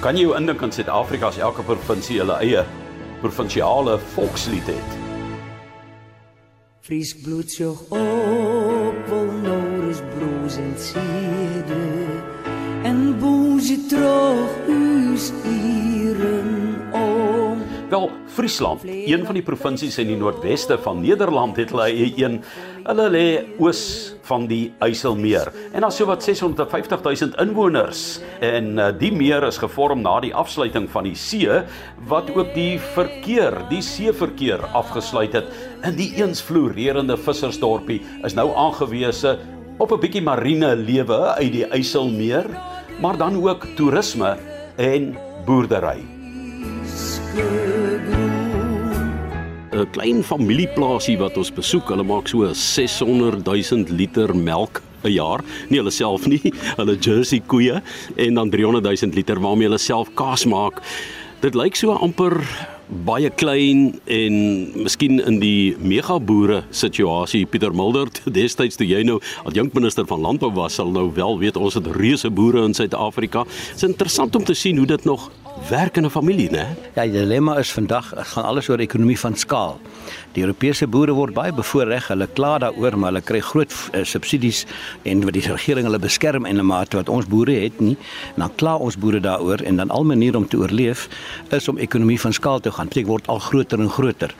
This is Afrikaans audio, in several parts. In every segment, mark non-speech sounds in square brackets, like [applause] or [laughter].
Kan jy jou indink in Suid-Afrika as elke provinsie hulle eie provinsiale volkslied het? Frisk bloedsjog op, vol nodig broos en zierde. En boezje terug, huis hieren om. Wel, Friesland, een van die provinsies in die noordweste van Nederland het hulle eie een. Hulle lê oos van die IJsselmeer en daar's sowat 650 000 inwoners en uh, die meer is gevorm na die afsluiting van die see wat ook die verkeer, die seeverkeer afgesluit het. In die eens floreerende vissersdorpie is nou aangewese op 'n bietjie marine lewe uit die IJsselmeer, maar dan ook toerisme en boerdery. 'n klein familieplaasie wat ons besoek. Hulle maak so 600 000 liter melk 'n jaar. Nie hulle self nie, [laughs] hulle Jersey koeie en dan 300 000 liter waarmee hulle self kaas maak. Dit lyk so amper baie klein en miskien in die megaboere situasie Pieter Mulder [laughs] destyds toe jy nou as jonkminister van landbou was sal nou wel weet ons het reuse boere in Suid-Afrika. Dit is interessant om te sien hoe dit nog werk in 'n familie, né? Ja, die dilemma is vandag gaan alles oor ekonomie van skaal. Die Europese boere word baie bevoordeel. Hulle kla daaroor, maar hulle kry groot uh, subsidies en wat die regering hulle beskerm en 'n mate wat ons boere het nie. En dan kla ons boere daaroor en dan al manier om te oorleef is om ekonomie van skaal te gaan. Dit word al groter en groter.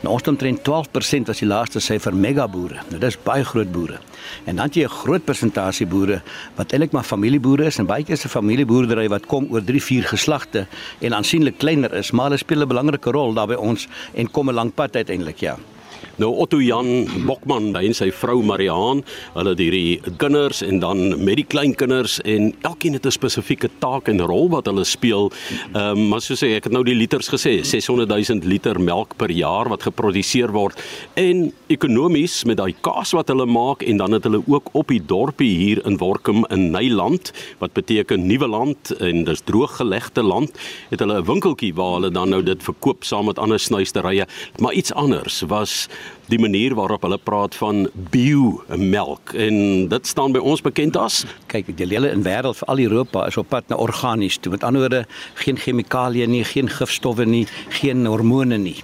Nou ons omtrent 12% was die laaste syfer megaboere. Nou dis baie groot boere. En dan jy 'n groot persentasie boere wat eintlik maar familieboere is en baie keer se familieboerdery wat kom oor 3, 4 geslagte en aansienlik kleiner is, maar hulle speel 'n belangrike rol daar by ons en kom 'n lang pad uiteindelik, ja. Nou Otto Jan Bokman en sy vrou Mariaan, hulle het hierdie kinders en dan met die kleinkinders en elkeen het 'n spesifieke taak en rol wat hulle speel. Ehm um, maar soos ek het nou die liters gesê, 600 000 liter melk per jaar wat geproduseer word en ekonomies met daai kaas wat hulle maak en dan het hulle ook op die dorpie hier in Workum in Nyland wat beteken nuwe land en dis drooggelegde land, het hulle 'n winkeltjie waar hulle dan nou dit verkoop saam met ander snuisterye, maar iets anders was die manier waarop hulle praat van bio melk en dit staan by ons bekend as? Kyk die hele in wêreld vir al Europa is op pad na organies toe. Met ander woorde geen chemikalieë nie geen gifstowwe nie geen hormone nie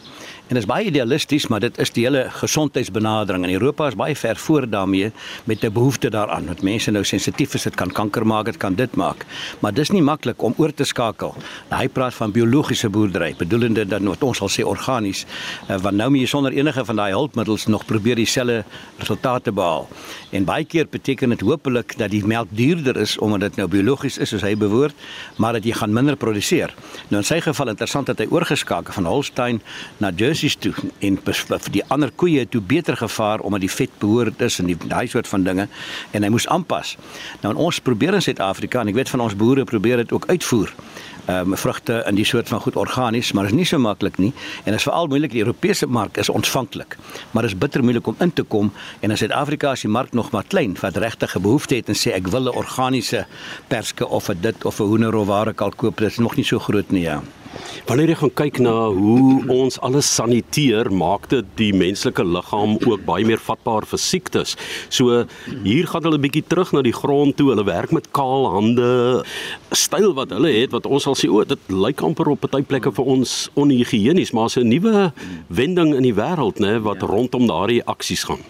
En dit is baie idealisties, maar dit is die hele gesondheidsbenadering in Europa is baie ver voor daarmee met 'n behoefte daaraan. Dat mense nou sensitief is, dit kan kanker maak, dit kan dit maak. Maar dis nie maklik om oor te skakel. Nou, hy praat van biologiese boerdery, bedoelende dat wat ons al sê organies, uh, want nou moet jy sonder enige van daai hulpmiddels nog probeer dieselfde resultate behaal. En baie keer beteken dit hopelik dat die melk duurder is omdat dit nou biologies is soos hy bewoord, maar dat jy gaan minder produseer. Nou in sy geval interessant dat hy oorgeskakel van Holstein na Jersey basies toe en vir die ander koeie toe beter gevaar omdat die vet behoort is en daai soort van dinge en hy moes aanpas. Nou ons probeer in Suid-Afrika en ek weet van ons boere probeer dit ook uitvoer. Ehm um, vrugte in die soort van goed organies, maar is nie so maklik nie en is veral moeilik die Europese mark is ontvanklik. Maar is bitter moeilik om in te kom en in Suid-Afrika is die mark nog maar klein wat regtig 'n behoefte het en sê ek wil 'n organiese perske of 'n dit of 'n hoender of waar ek al koop, dit is nog nie so groot nie ja. Wanneer jy gaan kyk na hoe ons alles saniteer, maak dit die menslike liggaam ook baie meer vatbaar vir siektes. So hier gaan hulle 'n bietjie terug na die grond toe. Hulle werk met kaal hande, styl wat hulle het wat ons al sê o, dit lyk amper op party plekke vir ons onhygiënies, maar 'n nuwe wending in die wêreld, né, wat ja. rondom daardie aksies gaan.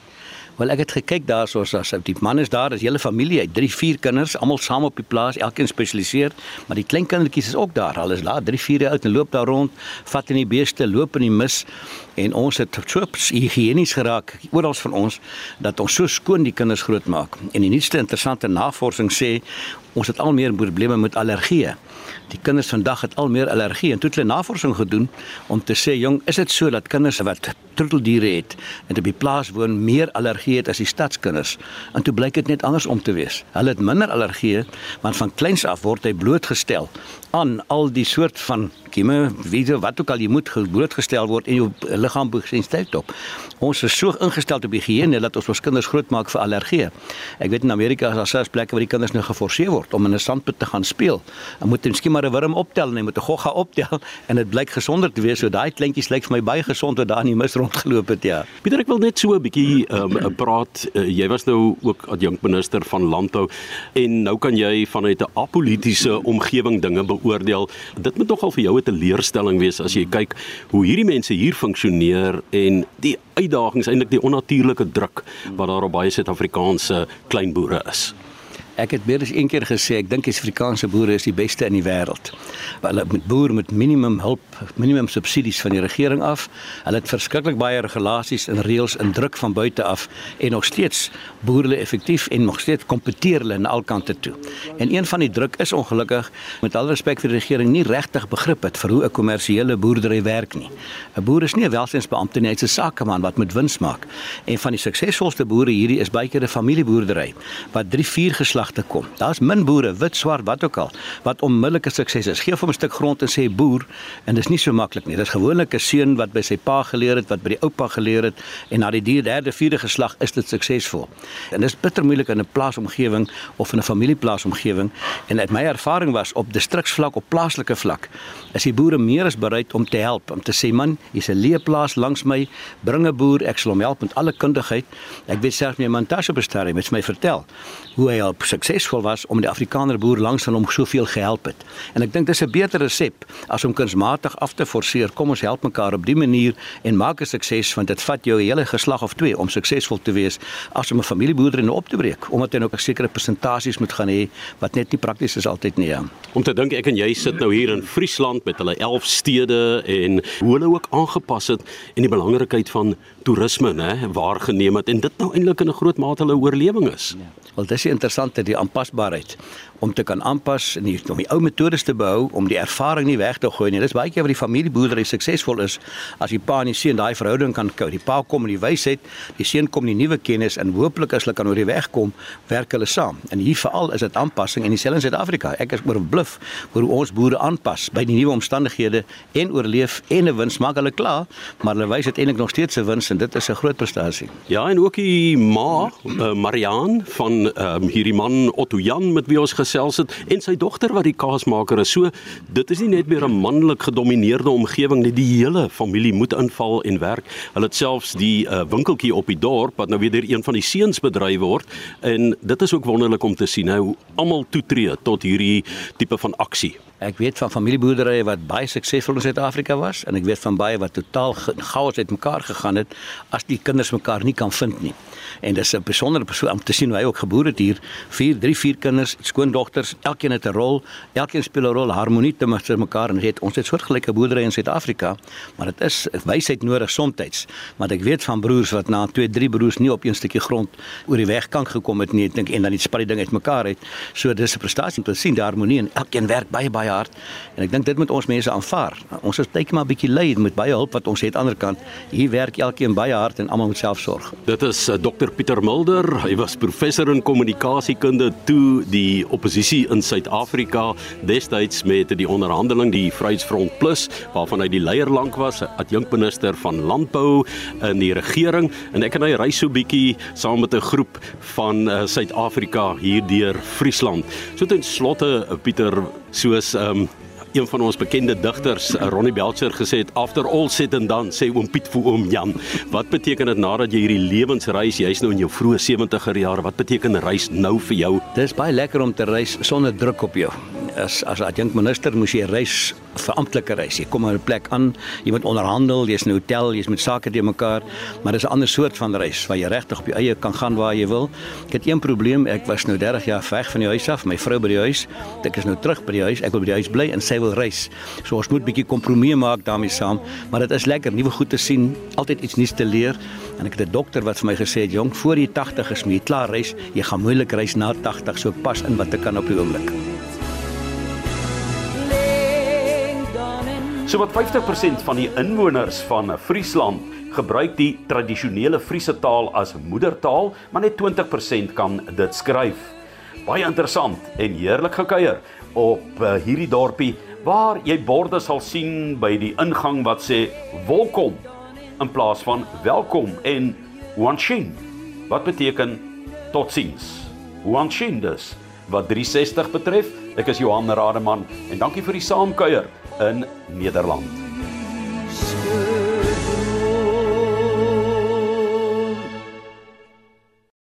Wel ek het gekyk daarsoos as die man is daar, is hele familie, hy het 3, 4 kinders, almal saam op die plaas, elkeen spesialiseer, maar die klein kindertjies is ook daar. Hulle is daar 3, 4 jaar oud en loop daar rond, vat in die beeste, loop in die mis en ons het so higienies geraak oral van ons dat ons so skoon die kinders grootmaak. En die nuutste interessante navorsing sê ons het al meer probleme met allergieë. Die kinders vandag het al meer allergie en toe het hulle navorsing gedoen om te sê jong, is dit so dat kinders wat troeteldiere het en op die plaas woon meer allergie het as die stadskinders? En toe blyk dit net anders om te wees. Hulle het minder allergie want van kleins af word hy blootgestel aan al die soort van kieme, wie wat ook al jy moet blootgestel word en jou liggaam sensitief op. Ons is so ingestel op higiëne dat ons ons kinders grootmaak vir allergie. Ek weet in Amerika is daar selfs plekke waar die kinders nou geforseer word om in 'n sandput te gaan speel. Hulle moet miskien maar 'n wurm optel en hy moet 'n gogga optel [laughs] en dit blyk gesonder te wees. So daai kleintjies lyk vir my baie gesond wat daar in die mis rondgeloop het, ja. Pieter, ek wil net so 'n bietjie ehm um, praat. Uh, jy was nou ook adjunkminister van landbou en nou kan jy vanuit 'n apolitiese omgewing dinge beoordeel. Dit moet nogal vir jou 'n teleurstelling wees as jy kyk hoe hierdie mense hier funksioneer en die uitdagings eintlik die onnatuurlike druk wat daar op baie Suid-Afrikaanse kleinboere is. Ek het meer as een keer gesê ek dink die Afrikaanse boere is die beste in die wêreld. Hulle met boere met minimum hulp, minimum subsidies van die regering af. Hulle het verskriklik baie regulasies en reëls en druk van buite af en nog steeds boer hulle effektief en nog steeds kompeteer hulle aan al kante toe. En een van die druk is ongelukkig met al respek vir die regering nie regtig begrip het vir hoe 'n kommersiële boerdery werk nie. 'n Boer is nie 'n welsynsbeampte nie, hy's 'n sakeman wat met wins maak. En van die suksesvolste boere hierdie is baie keer 'n familieboerdery wat 3, 4 geslagte kom. Daar's min boere, wit, swart, wat ook al, wat onmiddellike sukses is. Geef hom 'n stuk grond en sê boer en dis nie so maklik nie. Dis gewoonlik 'n seun wat by sy pa geleer het, wat by die oupa geleer het en na die derde, vierde geslag is dit suksesvol. En dit is bitter moeilik in 'n plaasomgewing of in 'n familieplaasomgewing en uit my ervaring was op distriksvlak op plaaslike vlak is die boere meer as bereid om te help om te sê man, hier's 'n leeplaas langs my, bring 'n boer, ek sal hom help met alle kundigheid. Ek weet self my man Tasha Bestari het my vertel hoe hy al suksesvol was om die Afrikaner boer langs aan hom soveel gehelp het. En ek dink dis 'n beter resep as om kunsmatig af te forceer. Kom ons help mekaar op die manier en maak 'n sukses want dit vat jou 'n hele geslag of twee om suksesvol te wees as om 'n familieboerdery op te breek omdat jy nou 'n sekere persentasies moet gaan hê wat net nie prakties is altyd nie. Ja. Om te dink ek en jy sit nou hier in Friesland met hulle 11 stede en hoe hulle ook aangepas het en die belangrikheid van toerisme nê waargeneem het en dit nou eintlik in 'n groot mate hulle oorlewing is. Ja. Wel dis interessant dat die aanpasbaarheid om te kan aanpas en die, om die ou metodes te behou om die ervaring nie weg te gooi nie. Dis baie keer waar die familieboerdery suksesvol is as die pa en die seun daai verhouding kan kou. Die pa kom met die wysheid, die seun kom met die nuwe kennis en hooplik as hulle kan oor die weg kom, werk hulle saam. En hier veral is dit aanpassing en dieselfde in Suid-Afrika. Ek is oorbluf oor hoe ons boere aanpas by die nuwe omstandighede en oorleef en 'n wins maak hulle klaar, maar hulle wys uiteindelik nog steeds 'n wins en dit is 'n groot prestasie. Ja, en ook die ma, uh, Mariaan van um, hierdie man Otto Jan met wie ons gesels het en sy dogter wat die kaasmaker is. So dit is nie net meer 'n manlik gedomeineerde omgewing nie, die hele familie moet inval en werk. Hulle het selfs die uh, winkeltjie op die dorp wat nou weer deur een van die seuns bedryf word en dit is ook wonderlik om te sien hoe almal toetree tot hierdie tipe van aksie. Ek weet van familieboerderye wat baie suksesvol in Suid-Afrika was en ek weet van baie wat totaal chaos uitmekaar gegaan het as die kinders mekaar nie kan vind nie. En dis 'n besondere persoon om te sien hoe hy ook geboer het hier. 4, 3, 4 kinders, skoondogters, elkeen het 'n rol, elkeen speel 'n rol, harmonie te met mekaar en het ons het soortgelyke boerderye in Suid-Afrika, maar dit is wysheid nodig soms. Want ek weet van broers wat na 2, 3 broers nie op een stukkie grond oor die weg kan gekom het nie, ek dink en dan die spat die ding uitmekaar het. So dis 'n prestasie om te sien die harmonie en elkeen werk baie baie hard en ek dink dit moet ons mense aanvaar. Ons is tyd maar bietjie lui met baie hulp wat ons het aan die ander kant. Hier werk elkeen baie hard en almal moet self sorg. Dit is uh, eh, Dr Pieter Mulder. Hy was professor in kommunikasiekunde toe die oppositie in Suid-Afrika destyds met die onderhandeling die Vryheidsfront Plus waarvan hy die leier lank was, adjunkminister van landbou in die regering en ek en hy reis so bietjie saam met 'n groep van uh, Suid-Afrika hier deur Friesland. So ten slotte uh, Pieter soos ehm um, een van ons bekende digters eh, Ronnie Belcher gesê het after all said and done sê oom Piet vir oom Jan. Wat beteken dit nadat jy hierdie lewensreis jy's nou in jou vroeë 70er jare wat beteken reis nou vir jou? Dis baie lekker om te reis sonder druk op jou as as adjunkminister moes jy reis vir amptelike reis. Jy kom op 'n plek aan, jy moet onderhandel, jy's in 'n hotel, jy's met sake te mekaar, maar dis 'n ander soort van reis waar jy regtig op jou eie kan gaan waar jy wil. Ek het een probleem, ek was nou 30 jaar weg van die huis af, my vrou by die huis. Ek is nou terug by die huis. Ek wil by die huis bly en sy wil reis. So ons moet bietjie kompromie maak daarmee saam, maar dit is lekker nuwe goed te sien, altyd iets nuuts te leer. En ek het 'n dokter wat vir my gesê het, "Jong, voor jy 80 is, moet jy klaar reis. Jy gaan moeilik reis na 80, so pas in wat ek kan op die oomblik." So wat 50% van die inwoners van Friesland gebruik die tradisionele Friese taal as moedertaal, maar net 20% kan dit skryf. Baie interessant en heerlik gekuier op uh, hierdie dorpie waar jy borde sal sien by die ingang wat sê welkom in plaas van welkom en Wanshin wat beteken totsiens. Wanshin dus wat 360 betref. Ek is Johan Rademan en dankie vir die saamkuier in Nederland.